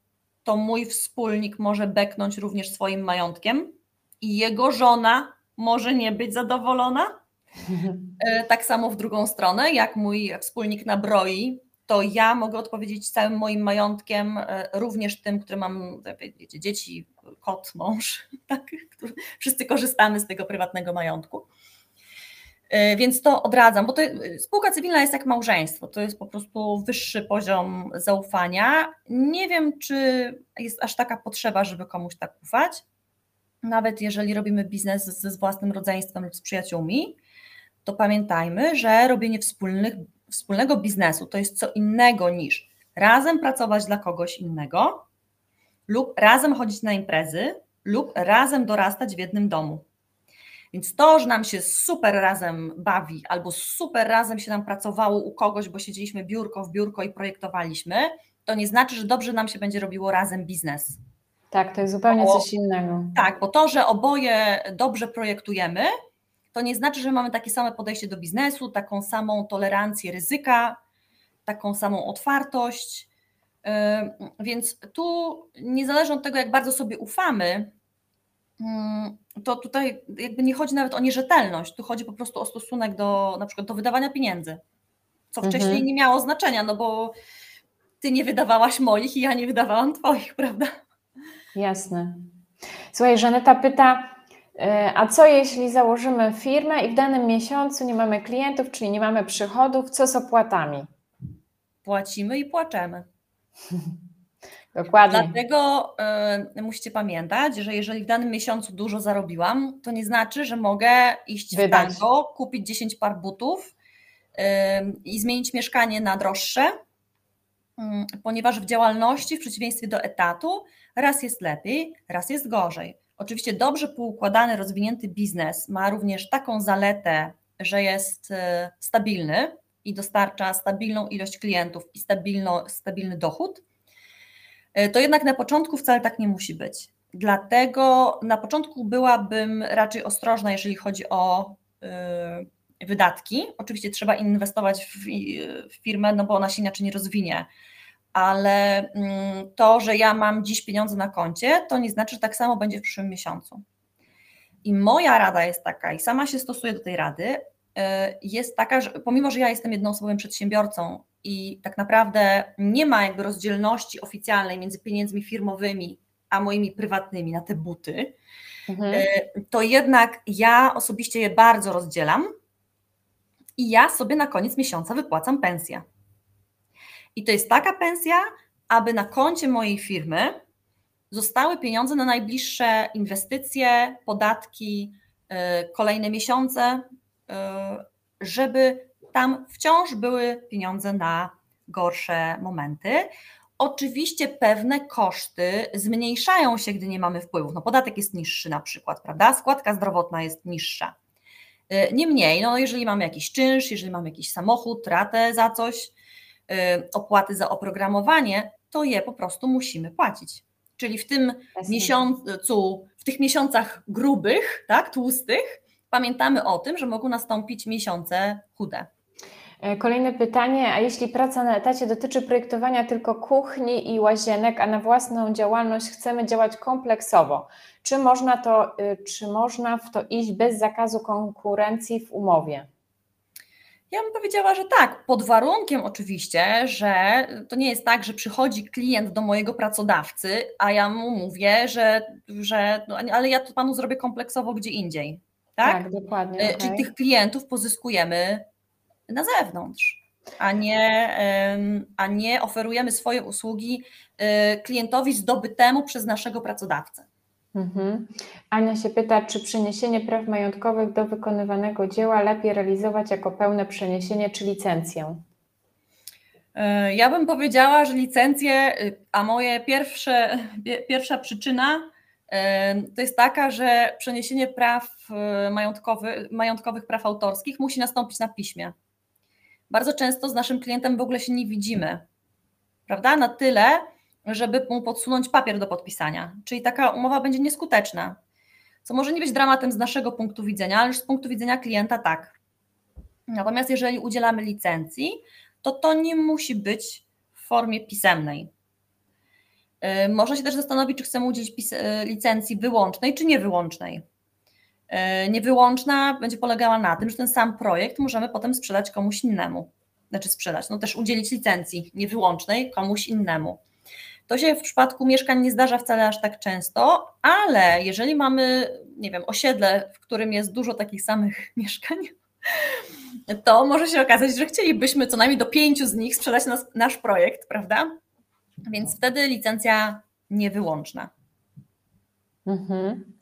to mój wspólnik może beknąć również swoim majątkiem i jego żona może nie być zadowolona. E, tak samo w drugą stronę, jak mój wspólnik nabroi, to ja mogę odpowiedzieć całym moim majątkiem, e, również tym, który mam, wiecie, dzieci, kot, mąż, tak? wszyscy korzystamy z tego prywatnego majątku. E, więc to odradzam, bo to, spółka cywilna jest jak małżeństwo, to jest po prostu wyższy poziom zaufania. Nie wiem, czy jest aż taka potrzeba, żeby komuś tak ufać. Nawet jeżeli robimy biznes ze własnym rodzeństwem lub z przyjaciółmi, to pamiętajmy, że robienie wspólnych, wspólnego biznesu to jest co innego niż razem pracować dla kogoś innego, lub razem chodzić na imprezy, lub razem dorastać w jednym domu. Więc to, że nam się super razem bawi, albo super razem się nam pracowało u kogoś, bo siedzieliśmy biurko w biurko i projektowaliśmy, to nie znaczy, że dobrze nam się będzie robiło razem biznes. Tak, to jest zupełnie bo, coś innego. Tak, bo to, że oboje dobrze projektujemy, to nie znaczy, że mamy takie same podejście do biznesu, taką samą tolerancję ryzyka, taką samą otwartość. Więc tu, niezależnie od tego, jak bardzo sobie ufamy, to tutaj jakby nie chodzi nawet o nierzetelność, tu chodzi po prostu o stosunek do na przykład do wydawania pieniędzy, co wcześniej mhm. nie miało znaczenia, no bo ty nie wydawałaś moich i ja nie wydawałam twoich, prawda? Jasne. Słuchaj, Żaneta pyta, e, a co jeśli założymy firmę i w danym miesiącu nie mamy klientów, czyli nie mamy przychodów, co z opłatami? Płacimy i płaczemy. Dokładnie. Dlatego y, musicie pamiętać, że jeżeli w danym miesiącu dużo zarobiłam, to nie znaczy, że mogę iść Wydać. w tango, kupić 10 par butów y, i zmienić mieszkanie na droższe, y, ponieważ w działalności, w przeciwieństwie do etatu, raz jest lepiej, raz jest gorzej. Oczywiście dobrze poukładany, rozwinięty biznes ma również taką zaletę, że jest stabilny i dostarcza stabilną ilość klientów i stabilno, stabilny dochód E, to jednak na początku wcale tak nie musi być. Dlatego na początku byłabym raczej ostrożna, jeżeli chodzi o y, wydatki. Oczywiście trzeba inwestować w, w firmę, no bo ona się inaczej nie rozwinie. Ale mm, to, że ja mam dziś pieniądze na koncie, to nie znaczy, że tak samo będzie w przyszłym miesiącu. I moja rada jest taka, i sama się stosuję do tej rady, jest taka, że pomimo, że ja jestem jednoosobowym przedsiębiorcą i tak naprawdę nie ma jakby rozdzielności oficjalnej między pieniędzmi firmowymi a moimi prywatnymi na te buty, mhm. E, to jednak ja osobiście je bardzo rozdzielam i ja sobie na koniec miesiąca wypłacam pensję. I to jest taka pensja, aby na koncie mojej firmy zostały pieniądze na najbliższe inwestycje, podatki, e, kolejne miesiące, żeby tam wciąż były pieniądze na gorsze momenty. Oczywiście pewne koszty zmniejszają się, gdy nie mamy wpływów. No podatek jest niższy na przykład, prawda? Składka zdrowotna jest niższa. Y, niemniej, no jeżeli mamy jakiś czynsz, jeżeli mamy jakiś samochód, ratę za coś, y, opłaty za oprogramowanie, to je po prostu musimy płacić. Czyli w tym miesiącu, w tych miesiącach grubych, tak, tłustych, pamiętamy o tym, że mogą nastąpić miesiące chude. E, kolejne pytanie, a jeśli praca na etacie dotyczy projektowania tylko kuchni i łazienek, a na własną działalność chcemy działać kompleksowo, czy można, to, y, czy można w to iść bez zakazu konkurencji w umowie? Ja bym powiedziała, że tak, pod warunkiem oczywiście, że to nie jest tak, że przychodzi klient do mojego pracodawcy, a ja mu mówię, że, że no, ale ja to panu zrobię kompleksowo gdzie indziej. Tak, tak dokładnie. Okay. Czyli tych klientów pozyskujemy na zewnątrz, a nie, a nie oferujemy swoje usługi y, klientowi zdobytemu przez naszego pracodawcę. Mhm. Ania się pyta, czy przeniesienie praw majątkowych do wykonywanego dzieła lepiej realizować jako pełne przeniesienie czy licencję? Y, ja bym powiedziała, że licencję, y, a moje pierwsze, pierwsza przyczyna to jest taka, że przeniesienie praw majątkowych, majątkowych praw autorskich musi nastąpić na piśmie bardzo często z naszym klientem w ogóle się nie widzimy, prawda? Na tyle, żeby mu podsunąć papier do podpisania. Czyli taka umowa będzie nieskuteczna. co może nie być dramatem z naszego punktu widzenia, ale z punktu widzenia klienta tak. Natomiast jeżeli udzielamy licencji, to to nie musi być w formie pisemnej. Y, można się też zastanowić, czy chcemy udzielić y, licencji wyłącznej, czy niewyłącznej. Y, niewyłączna będzie polegała na tym, że ten sam projekt możemy potem sprzedać komuś innemu. Znaczy sprzedać, no też udzielić licencji niewyłącznej komuś innemu. To się w przypadku mieszkań nie zdarza wcale aż tak często, ale jeżeli mamy, nie wiem, osiedle, w którym jest dużo takich samych mieszkań, to może się okazać, że chcielibyśmy co najmniej do pięciu z nich sprzedać nas, nasz projekt, prawda? Więc wtedy licencja niewyłączna. Mhm.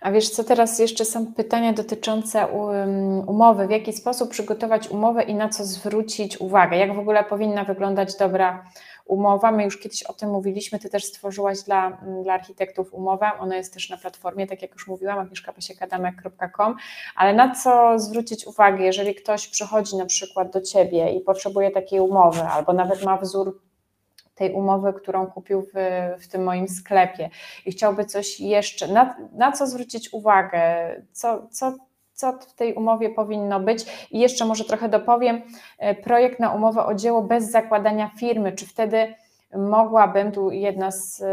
A wiesz co, teraz jeszcze są pytania dotyczące um, umowy. W jaki sposób przygotować umowę i na co zwrócić uwagę? Jak w ogóle powinna wyglądać dobra umowa? My już kiedyś o tym mówiliśmy, Ty też stworzyłaś dla, mm, dla architektów umowę. Ona jest też na platformie, tak jak już mówiłam, agnieszkapasiekadamek.com. Ale na co zwrócić uwagę, jeżeli ktoś przychodzi na przykład do Ciebie i potrzebuje takiej umowy, albo nawet ma wzór tej umowy, którą kupił w, w tym moim sklepie. I chciałby coś jeszcze, na, na co zwrócić uwagę, co, co, co w tej umowie powinno być. I jeszcze może trochę dopowiem, e, projekt na umowę o dzieło bez zakładania firmy, czy wtedy mogłabym, tu jedna z y,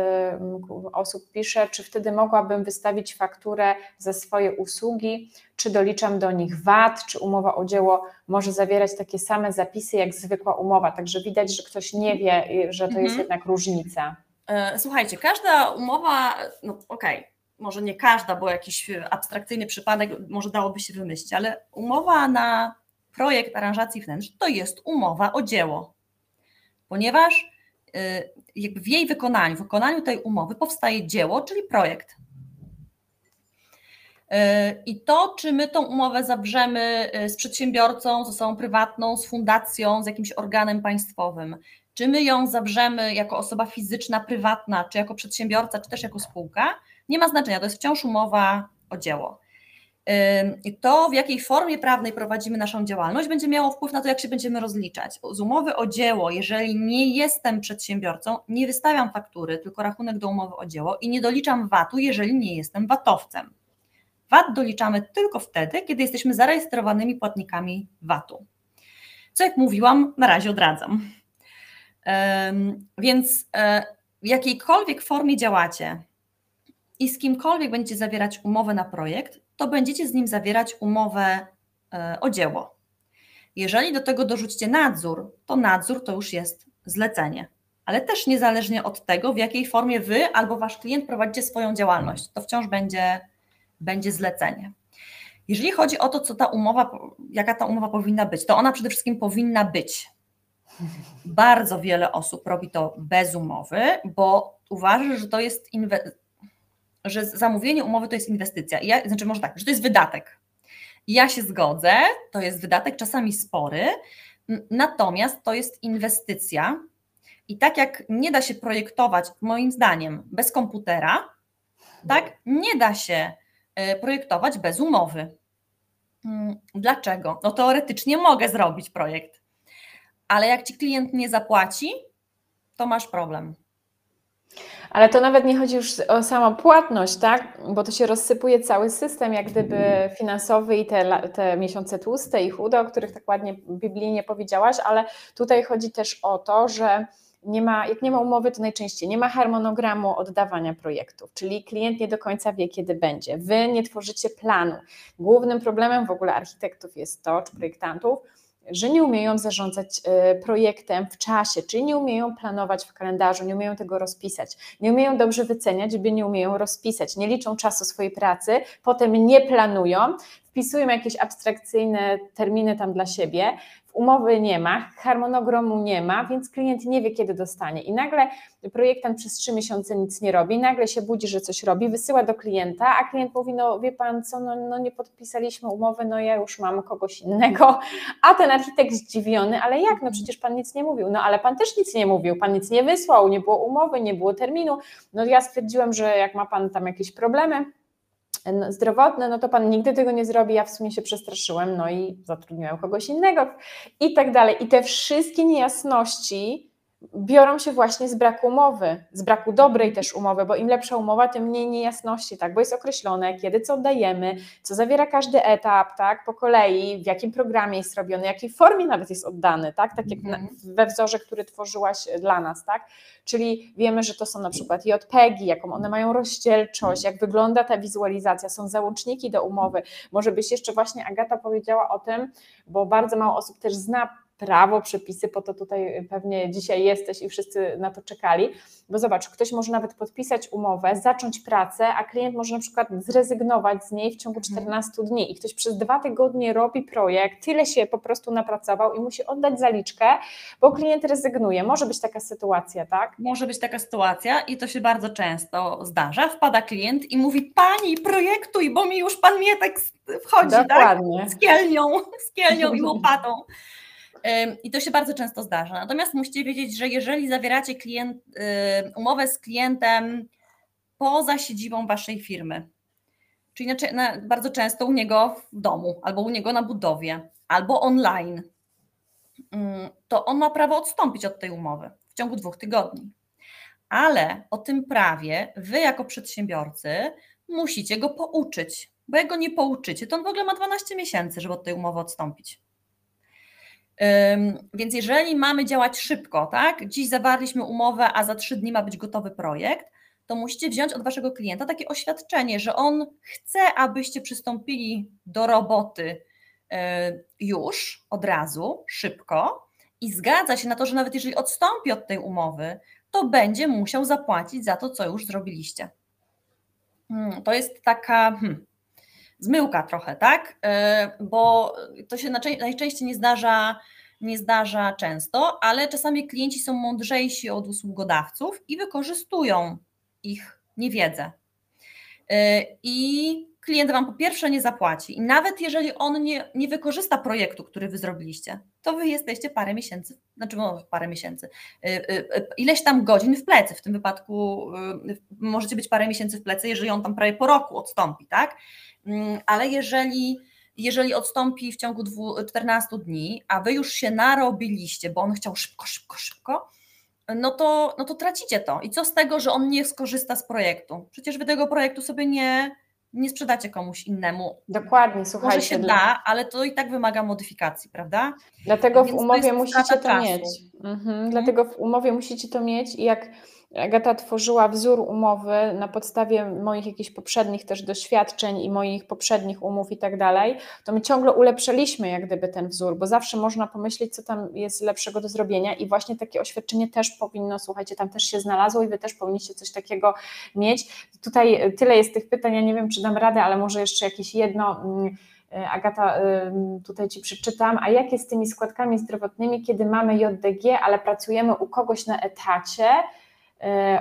osób pisze, czy wtedy mogłabym wystawić fakturę za swoje usługi, czy doliczam do nich VAT, czy umowa o dzieło może zawierać takie same zapisy jak zwykła umowa. Także widać, że ktoś nie wie, y, że to mhm. jest jednak różnica. E, słuchajcie, każda umowa, no okej, okay, może nie każda, bo jakiś abstrakcyjny przypadek może dałoby się wymyślić, ale umowa na projekt aranżacji wnętrz to jest umowa o dzieło, ponieważ jakby w jej wykonaniu, w wykonaniu tej umowy powstaje dzieło, czyli projekt. Y, I to, czy my tą umowę zawrzemy y, z przedsiębiorcą, z osobą prywatną, z fundacją, z jakimś organem państwowym, czy my ją zawrzemy jako osoba fizyczna, prywatna, czy jako przedsiębiorca, czy też jako spółka, nie ma znaczenia. To jest wciąż umowa o dzieło. To, w jakiej formie prawnej prowadzimy naszą działalność, będzie miało wpływ na to, jak się będziemy rozliczać. Z umowy o dzieło, jeżeli nie jestem przedsiębiorcą, nie wystawiam faktury, tylko rachunek do umowy o dzieło i nie doliczam VAT-u, jeżeli nie jestem VAT-owcem. VAT doliczamy tylko wtedy, kiedy jesteśmy zarejestrowanymi płatnikami VAT-u. Co jak mówiłam, na razie odradzam. Więc e, w jakiejkolwiek formie działacie i z kimkolwiek będziecie zawierać umowę na projekt, to będziecie z nim zawierać umowę e, o dzieło. Jeżeli do tego dorzucicie nadzór, to nadzór to już jest zlecenie. Ale też niezależnie od tego, w jakiej formie wy albo wasz klient prowadzicie swoją działalność, to wciąż będzie, będzie zlecenie. Jeżeli chodzi o to, co ta umowa, jaka ta umowa powinna być, to ona przede wszystkim powinna być. Bardzo wiele osób robi to bez umowy, bo uważa, że to jest inwestycja że zamówienie umowy to jest inwestycja. ja, znaczy, może tak, że to jest wydatek. ja się zgodzę, to jest wydatek, czasami spory, natomiast to jest inwestycja. I tak jak nie da się projektować, moim zdaniem, bez komputera, tak nie da się e, projektować bez umowy. Mm, dlaczego? No teoretycznie mogę zrobić projekt, ale jak ci klient nie zapłaci, to masz problem. Ale to nawet nie chodzi już o samą płatność, tak? Bo to się rozsypuje cały system, jak gdyby finansowy i te, te miesiące tłuste i chude, o których tak ładnie biblijnie powiedziałaś, ale tutaj chodzi też o to, że nie ma, jak nie ma umowy, to najczęściej nie ma harmonogramu oddawania projektów, czyli klient nie do końca wie, kiedy będzie. Wy nie tworzycie planu. Głównym problemem w ogóle architektów jest to, czy projektantów, że nie umieją zarządzać e, projektem w czasie, czyli nie umieją planować w kalendarzu, nie umieją tego rozpisać, nie umieją dobrze wyceniać, by nie umieją rozpisać, nie liczą czasu swojej pracy, potem nie planują, wpisują jakieś abstrakcyjne terminy tam dla siebie, umowy nie ma, harmonogramu nie ma, więc klient nie wie, kiedy dostanie. I nagle projektant przez trzy miesiące nic nie robi, nagle się budzi, że coś robi, wysyła do klienta, a klient mówi, no wie pan co, no, no nie podpisaliśmy umowy, no ja już mam kogoś innego, a ten architekt zdziwiony, ale jak, no przecież pan nic nie mówił, no ale pan też nic nie mówił, pan nic nie wysłał, nie było umowy, nie było terminu, no ja stwierdziłem, że jak ma pan tam jakieś problemy, zdrowotne, no to pan nigdy tego nie zrobi, ja w sumie się przestraszyłem, no i zatrudniłem kogoś innego i tak dalej. I te wszystkie niejasności biorą się właśnie z braku umowy, z braku dobrej też umowy, bo im lepsza umowa, tym mniej niejasności, tak, bo jest określone, kiedy co oddajemy, co zawiera każdy etap, tak, po kolei, w jakim programie jest robiony, w jakiej formie nawet jest oddany, tak, tak jak Mhm. we wzorze, który tworzyłaś dla nas, tak, czyli wiemy, że to są na przykład JPEGi, jaką one mają rozdzielczość, jak wygląda ta wizualizacja, są załączniki do umowy, może byś jeszcze właśnie Agata powiedziała o tym, bo bardzo mało osób też zna prawo, przepisy, po to tutaj pewnie dzisiaj jesteś i wszyscy na to czekali, bo zobacz, ktoś może nawet podpisać umowę, zacząć pracę, a klient może na przykład zrezygnować z niej w ciągu 14 dni i ktoś przez dwa tygodnie robi projekt, tyle się po prostu napracował i musi oddać zaliczkę, bo klient rezygnuje. Może być taka sytuacja, tak? Może być taka sytuacja i to się bardzo często zdarza. Wpada klient i mówi: Pani, projektuj, bo mi już pan Mietek wchodzi, tak? Dokładnie. Z kielnią, z kielnią i łopatą. I to się bardzo często zdarza. Natomiast musicie wiedzieć, że jeżeli zawieracie klient, umowę z klientem poza siedzibą waszej firmy, czyli bardzo często u niego w domu, albo u niego na budowie, albo online, ym, to on ma prawo odstąpić od tej umowy w ciągu dwóch tygodni. Ale o tym prawie wy, jako przedsiębiorcy, musicie go pouczyć, bo jak go nie pouczycie, to on w ogóle ma 12 miesięcy, żeby od tej umowy odstąpić. Więc jeżeli mamy działać szybko, tak? Dziś zawarliśmy umowę, a za trzy dni ma być gotowy projekt, to musicie wziąć od waszego klienta takie oświadczenie, że on chce, abyście przystąpili do roboty y, już od razu, szybko i zgadza się na to, że nawet jeżeli odstąpi od tej umowy, to będzie musiał zapłacić za to, co już zrobiliście. Hmm, To jest taka hmm, zmyłka trochę, tak? Y, Bo to się najczęściej nie zdarza, nie zdarza często, ale czasami klienci są mądrzejsi od usługodawców i wykorzystują ich niewiedzę. Y, I klient Wam po pierwsze nie zapłaci. I nawet jeżeli on nie, nie wykorzysta projektu, który Wy zrobiliście, to Wy jesteście parę miesięcy, znaczy no, parę miesięcy, y, y, y, ileś tam godzin w plecy. W tym wypadku możecie być parę miesięcy w plecy, jeżeli on tam prawie po roku odstąpi, tak? Mm, Ale jeżeli, jeżeli odstąpi w ciągu dwu, 14 dni, a Wy już się narobiliście, bo on chciał szybko, szybko, szybko, no to, no to tracicie to. I co z tego, że on nie skorzysta z projektu? Przecież Wy tego projektu sobie nie, nie sprzedacie komuś innemu. Dokładnie, Może słuchajcie. się dla- da, ale to i tak wymaga modyfikacji, prawda? Dlatego w Więc to umowie musicie to czasu. mieć. Mhm. Dlatego w umowie musicie to mieć i jak Agata tworzyła wzór umowy na podstawie moich jakichś poprzednich też doświadczeń i moich poprzednich umów i tak dalej, to my ciągle ulepszaliśmy jak gdyby ten wzór, bo zawsze można pomyśleć, co tam jest lepszego do zrobienia i właśnie takie oświadczenie też powinno, słuchajcie, tam też się znalazło i wy też powinniście coś takiego mieć. Tutaj tyle jest tych pytań, ja nie wiem, czy dam radę, ale może jeszcze jakieś jedno. mm, Agata, ym, tutaj Ci przeczytam, a jak jest z tymi składkami zdrowotnymi, kiedy mamy JDG, ale pracujemy u kogoś na etacie,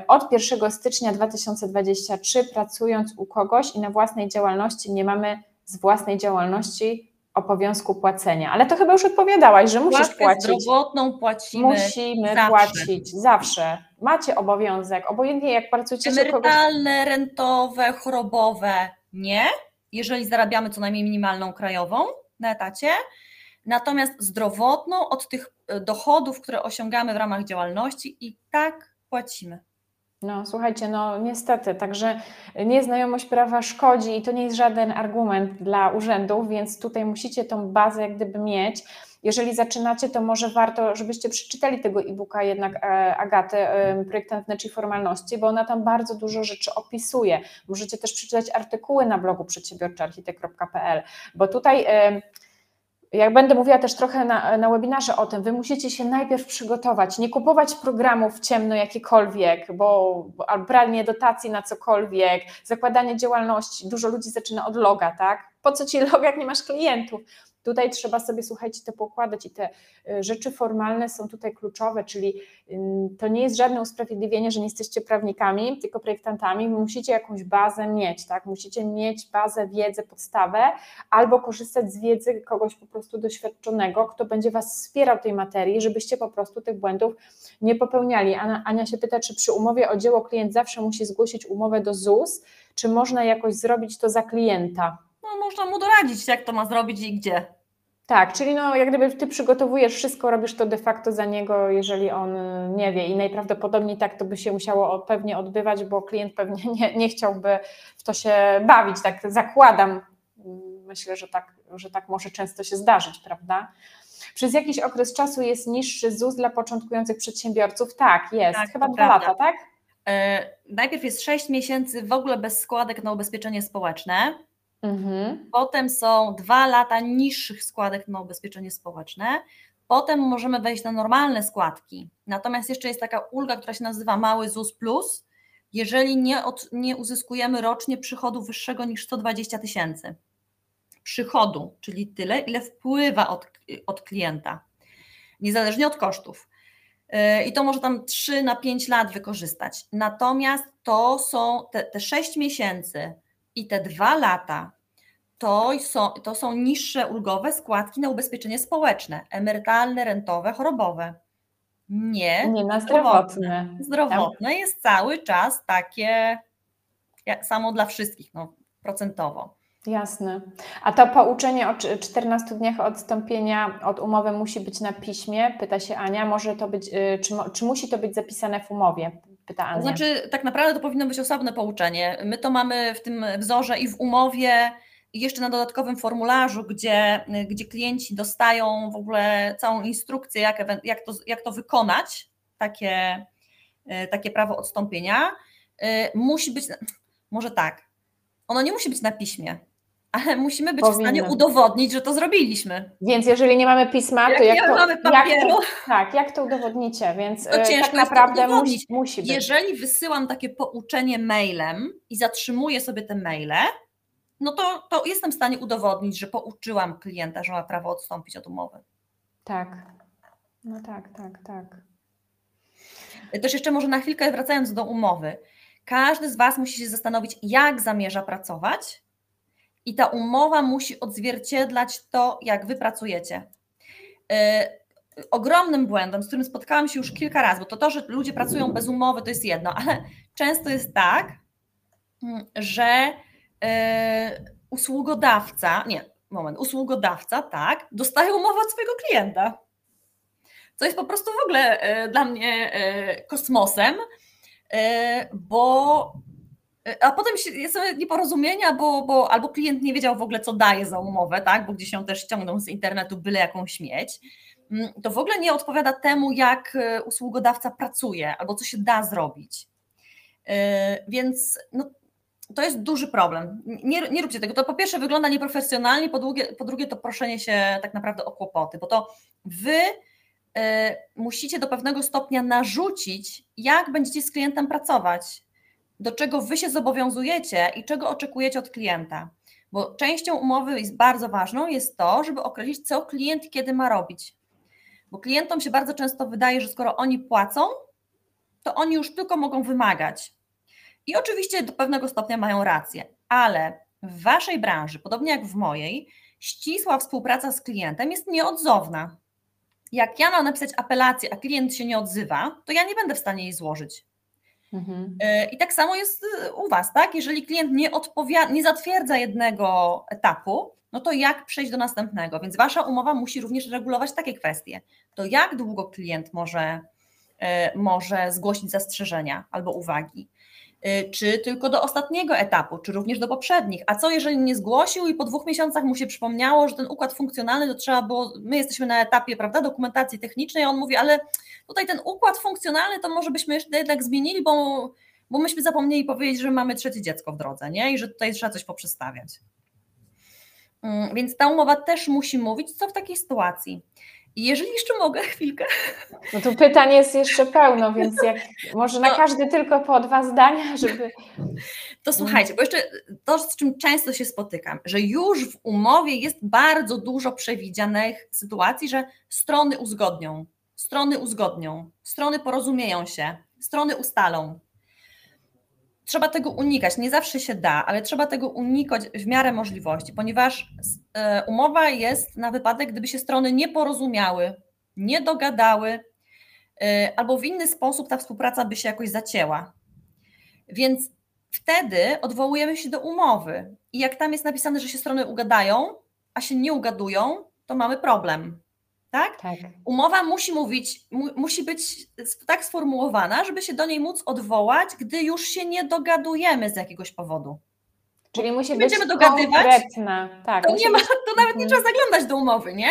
od 1 stycznia 2023 pracując u kogoś i na własnej działalności nie mamy z własnej działalności obowiązku płacenia. Ale to chyba już odpowiadałaś, że musisz Składkę płacić. zdrowotną płacimy Musimy zawsze. płacić zawsze. Macie obowiązek, obojętnie jak pracujecie u kogoś. Emerytalne, rentowe, chorobowe nie, jeżeli zarabiamy co najmniej minimalną krajową na etacie. Natomiast zdrowotną od tych e, dochodów, które osiągamy w ramach działalności i tak płacimy. No, słuchajcie, no niestety, także nieznajomość prawa szkodzi i to nie jest żaden argument dla urzędów, więc tutaj musicie tą bazę jak gdyby mieć. Jeżeli zaczynacie, to może warto, żebyście przeczytali tego e-booka jednak e, Agaty, Projektant i Formalności, bo ona tam bardzo dużo rzeczy opisuje. Możecie też przeczytać artykuły na blogu przedsiębiorczyarchitekt.pl, bo tutaj jak będę mówiła też trochę na, na webinarze o tym, wy musicie się najpierw przygotować, nie kupować programów ciemno jakiekolwiek, bo bo- albo branie dotacji na cokolwiek, zakładanie działalności. Dużo ludzi zaczyna od loga, tak? Po co ci log, jak nie masz klientów? Tutaj trzeba sobie, słuchajcie, to pokładać i te y, rzeczy formalne są tutaj kluczowe, czyli ym, to nie jest żadne usprawiedliwienie, że nie jesteście prawnikami, tylko projektantami. Musicie jakąś bazę mieć, tak? Musicie mieć bazę, wiedzę, podstawę, albo korzystać z wiedzy kogoś po prostu doświadczonego, kto będzie Was wspierał tej materii, żebyście po prostu tych błędów nie popełniali. Ania się pyta, czy przy umowie o dzieło klient zawsze musi zgłosić umowę do ZUS, czy można jakoś zrobić to za klienta? No, można mu doradzić, jak to ma zrobić i gdzie. Tak, czyli no, jak gdyby ty przygotowujesz wszystko, robisz to de facto za niego, jeżeli on nie wie i najprawdopodobniej tak to by się musiało pewnie odbywać, bo klient pewnie nie, nie chciałby w to się bawić, tak zakładam. Myślę, że tak, że tak może często się zdarzyć, prawda? Przez jakiś okres czasu jest niższy ZUS dla początkujących przedsiębiorców? Tak, jest. Tak, Chyba dwa lata, tak? Yy, najpierw jest 6 miesięcy w ogóle bez składek na ubezpieczenie społeczne. Mhm. Potem są dwa lata niższych składek na ubezpieczenie społeczne. Potem możemy wejść na normalne składki. Natomiast jeszcze jest taka ulga, która się nazywa Mały ZUS Plus, jeżeli nie, od, nie uzyskujemy rocznie przychodu wyższego niż 120 tysięcy. Przychodu, czyli tyle, ile wpływa od, od klienta, niezależnie od kosztów. Yy, I to może tam 3 na 5 lat wykorzystać. Natomiast to są te, te 6 miesięcy i te 2 lata to są, to są niższe ulgowe składki na ubezpieczenie społeczne, emerytalne, rentowe, chorobowe. Nie, nie na zdrowotne. Zdrowotne jest cały czas takie samo dla wszystkich, no, procentowo. Jasne. A to pouczenie o 14 dniach odstąpienia od umowy musi być na piśmie? Pyta się Ania. Może to być, y, czy, czy musi to być zapisane w umowie? Znaczy, tak naprawdę to powinno być osobne pouczenie. My to mamy w tym wzorze i w umowie, i jeszcze na dodatkowym formularzu, gdzie, gdzie klienci dostają w ogóle całą instrukcję, jak, jak, to, jak to wykonać, takie, e, takie prawo odstąpienia, e, musi być, może tak, ono nie musi być na piśmie, ale musimy być Powinno. w stanie udowodnić, że to zrobiliśmy. Więc jeżeli nie mamy pisma, to jak, jak, to, mamy papieru, jak to, tak, jak to udowodnicie? Więc to e, ciężko tak naprawdę musi, musi być. Jeżeli wysyłam takie pouczenie mailem i zatrzymuję sobie te maile, no to, to jestem w stanie udowodnić, że pouczyłam klienta, że ma prawo odstąpić od umowy. Tak. No tak, tak, tak. Też jeszcze może na chwilkę wracając do umowy. Każdy z Was musi się zastanowić, jak zamierza pracować, i ta umowa musi odzwierciedlać to, jak Wy pracujecie. Yy, ogromnym błędem, z którym spotkałam się już kilka razy, bo to to, że ludzie pracują bez umowy, to jest jedno, ale często jest tak, mm, że E, usługodawca, nie, moment, usługodawca, tak, dostaje umowę od swojego klienta. Co jest po prostu w ogóle e, dla mnie kosmosem, bo a potem są nieporozumienia, bo, bo albo klient nie wiedział w ogóle, co daje za umowę, tak, bo gdzieś ją też ściągnął z internetu byle jaką śmieć. Mm, to w ogóle nie odpowiada temu, jak usługodawca pracuje albo co się da zrobić. Więc no, to jest duży problem. Nie, nie róbcie tego. To po pierwsze wygląda nieprofesjonalnie, po drugie, po drugie to proszenie się tak naprawdę o kłopoty, bo to wy y, musicie do pewnego stopnia narzucić, jak będziecie z klientem pracować, do czego wy się zobowiązujecie i czego oczekujecie od klienta. Bo częścią umowy jest bardzo ważną jest to, żeby określić, co klient kiedy ma robić. Bo klientom się bardzo często wydaje, że skoro oni płacą, to oni już tylko mogą wymagać i oczywiście do pewnego stopnia mają rację, ale w waszej branży, podobnie jak w mojej, ścisła współpraca z klientem jest nieodzowna. Jak ja mam napisać apelację, a klient się nie odzywa, to ja nie będę w stanie jej złożyć. Mhm. E, I tak samo jest e, u Was, tak? Jeżeli klient nie, odpowiada, nie zatwierdza jednego etapu, no to jak przejść do następnego? Więc Wasza umowa musi również regulować takie kwestie. To jak długo klient może, e, może zgłosić zastrzeżenia albo uwagi? Y, czy tylko do ostatniego etapu, czy również do poprzednich. A co jeżeli nie zgłosił i po dwóch miesiącach mu się przypomniało, że ten układ funkcjonalny to trzeba było, my jesteśmy na etapie prawda, dokumentacji technicznej, a on mówi, ale tutaj ten układ funkcjonalny to może byśmy jeszcze jednak zmienili, bo, bo myśmy zapomnieli powiedzieć, że mamy trzecie dziecko w drodze, nie? I że tutaj trzeba coś poprzestawiać. Mm, więc ta umowa też musi mówić, co w takiej sytuacji. I jeżeli jeszcze mogę chwilkę. No tu pytań jest jeszcze pełno, więc jak może na no. każdy tylko po dwa zdania, żeby. To słuchajcie, bo jeszcze to, z czym często się spotykam, że już w umowie jest bardzo dużo przewidzianych sytuacji, że strony uzgodnią, strony uzgodnią, strony porozumieją się, strony ustalą trzeba tego unikać. Nie zawsze się da, ale trzeba tego unikać w miarę możliwości, ponieważ e, umowa jest na wypadek, gdyby się strony nie porozumiały, nie dogadały, e, albo w inny sposób ta współpraca by się jakoś zacięła. Więc wtedy odwołujemy się do umowy. I jak tam jest napisane, że się strony ugadają, a się nie ugadują, to mamy problem. Tak? tak. Umowa musi mówić, mu, musi być tak sformułowana, żeby się do niej móc odwołać, gdy już się nie dogadujemy z jakiegoś powodu. Czyli musi być będziemy dogadywać, konkretna. Tak, to, nie ma, to nawet nie trzeba zaglądać do umowy, nie?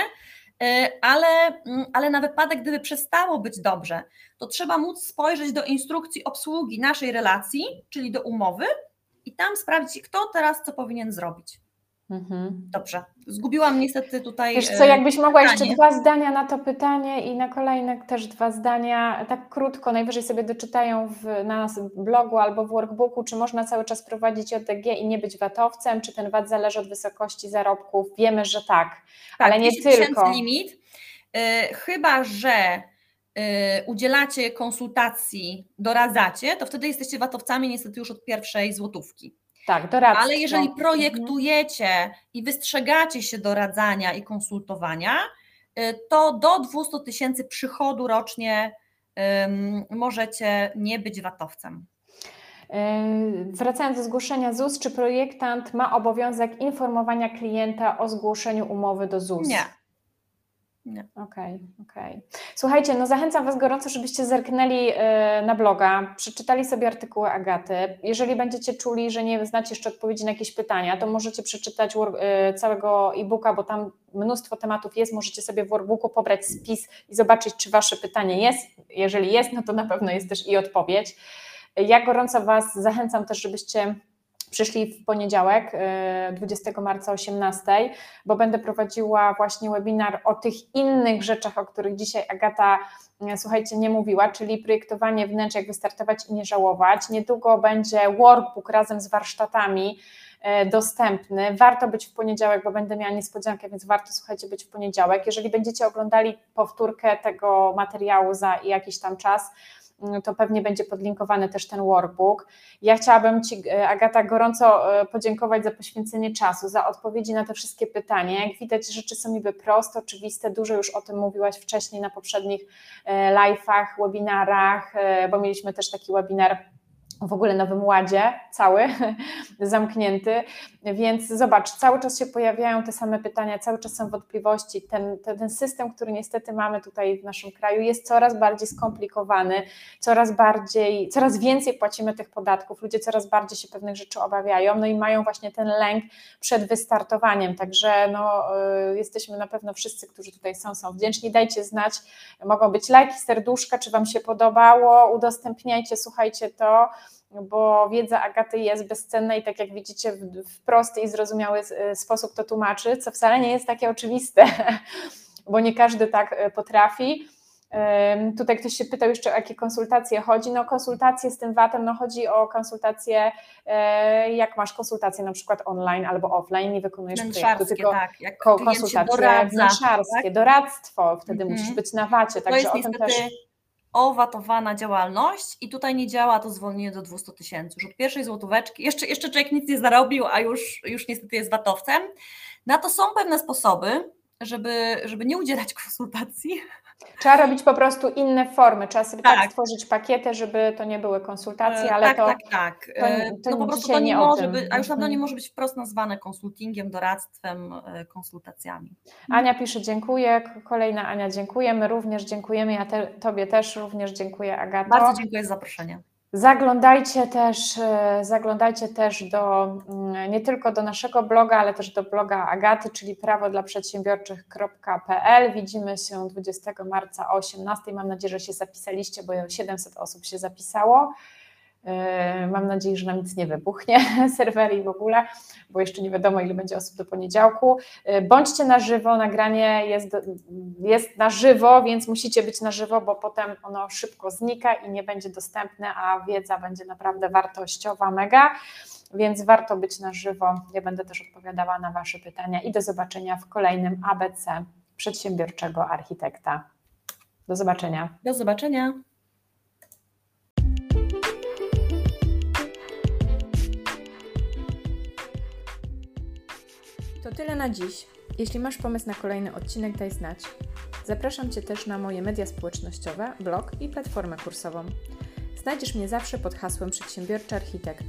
E, ale, mm, ale na wypadek, gdyby przestało być dobrze, to trzeba móc spojrzeć do instrukcji obsługi naszej relacji, czyli do umowy, i tam sprawdzić, kto teraz co powinien zrobić. Mhm. Dobrze. Zgubiłam niestety tutaj. Wiesz co, e, jakbyś mogła pytanie. jeszcze dwa zdania na to pytanie i na kolejne też dwa zdania, tak krótko, najwyżej sobie doczytają w, na nas blogu albo w workbooku, czy można cały czas prowadzić ODG i nie być VAT-owcem, czy ten VAT zależy od wysokości zarobków? Wiemy, że tak, tak ale nie tylko. limit, yy, chyba że yy, udzielacie konsultacji, doradzacie, to wtedy jesteście VAT-owcami niestety już od pierwszej złotówki. Tak, doradztwo. Ale jeżeli projektujecie mhm. i wystrzegacie się doradzania i konsultowania, y, to do 200 tysięcy przychodu rocznie um, możecie nie być watowcem. Wracając do zgłoszenia ZUS, czy projektant ma obowiązek informowania klienta o zgłoszeniu umowy do ZUS? Nie. Okej, okej. Okay, okay. Słuchajcie, no zachęcam Was gorąco, żebyście zerknęli e, na bloga, przeczytali sobie artykuły Agaty. Jeżeli będziecie czuli, że nie znacie jeszcze odpowiedzi na jakieś pytania, to możecie przeczytać e, całego e-booka, bo tam mnóstwo tematów jest. Możecie sobie w workbooku pobrać spis i zobaczyć, czy Wasze pytanie jest. Jeżeli jest, no to na pewno jest też i odpowiedź. Ja gorąco Was zachęcam też, żebyście przyszli w poniedziałek, 20 y, marca 18, bo będę prowadziła właśnie webinar o tych innych rzeczach, o których dzisiaj Agata, y, słuchajcie, nie mówiła, czyli projektowanie wnętrz, jak wystartować i nie żałować. Niedługo będzie workbook razem z warsztatami y, dostępny. Warto być w poniedziałek, bo będę miała niespodziankę, więc warto, słuchajcie, być w poniedziałek. Jeżeli będziecie oglądali powtórkę tego materiału za jakiś tam czas, to pewnie będzie podlinkowany też ten workbook. Ja chciałabym Ci, e, Agata, gorąco e, podziękować za poświęcenie czasu, za odpowiedzi na te wszystkie pytania. Jak widać, rzeczy są niby proste, oczywiste, dużo już o tym mówiłaś wcześniej na poprzednich e, live'ach, webinarach, bo mieliśmy też taki webinar w ogóle Nowym Ładzie, cały, zamknięty, więc zobacz, cały czas się pojawiają te same pytania, cały czas są wątpliwości, ten, ten, ten system, który niestety mamy tutaj w naszym kraju jest coraz bardziej skomplikowany, coraz bardziej, coraz więcej płacimy tych podatków, ludzie coraz bardziej się pewnych rzeczy obawiają, no i mają właśnie ten lęk przed wystartowaniem, także no, y, jesteśmy na pewno wszyscy, którzy tutaj są, są wdzięczni, dajcie znać, mogą być lajki, serduszka, czy Wam się podobało, udostępniajcie, słuchajcie to, bo wiedza Agaty jest bezcenna i tak jak widzicie w, prosty i zrozumiały e, sposób to tłumaczy, co wcale nie jest takie oczywiste, bo nie każdy tak e, potrafi. Tutaj ktoś się pytał jeszcze o jakie konsultacje chodzi. No konsultacje z tym VAT-em, no chodzi o konsultacje, e, jak masz konsultacje na przykład online albo offline, nie wykonujesz projektu, tylko tak, jak konsultacje doradza, wnętrzarskie, tak? doradztwo, wtedy mm -hmm. musisz być na VAT-ie, także o tym też owatowana działalność i tutaj nie działa to zwolnienie do 200 tysięcy. Już od pierwszej złotóweczki, jeszcze, jeszcze człowiek nic nie zarobił, a już, już niestety jest watowcem. Na to są pewne sposoby, żeby, żeby nie udzielać konsultacji, Trzeba robić po prostu inne formy, trzeba sobie tak, tak stworzyć pakiety, żeby to nie były konsultacje, ale tak, to, tak, tak. To, e, to no po prostu to nie, nie może być, a już na pewno nie może być wprost nazwane konsultingiem, doradztwem, e, konsultacjami. Ania pisze dziękuję, kolejna Ania dziękuję, my również dziękujemy, ja te, Tobie też również dziękuję Agato. Bardzo dziękuję za zaproszenie. Zaglądajcie też, e, zaglądajcie też do, mm, nie tylko do naszego bloga, ale też do bloga Agaty, czyli prawo dla przedsiębiorczych.pl. Widzimy się 20 marca o 18. Mam nadzieję, że się zapisaliście, bo 700 osób się zapisało. Yy, mam nadzieję, że nam nic nie wybuchnie, serwery i w ogóle, bo jeszcze nie wiadomo, ile będzie osób do poniedziałku. Yy, bądźcie na żywo, nagranie jest, jest na żywo, więc musicie być na żywo, bo potem ono szybko znika i nie będzie dostępne, a wiedza będzie naprawdę wartościowa, mega. Więc warto być na żywo. Ja będę też odpowiadała na Wasze pytania i do zobaczenia w kolejnym ABC przedsiębiorczego architekta. Do zobaczenia. Do zobaczenia. To tyle na dziś. Jeśli masz pomysł na kolejny odcinek, daj znać. Zapraszam Cię też na moje media społecznościowe, blog i platformę kursową. Znajdziesz mnie zawsze pod hasłem Przedsiębiorczy Architekt.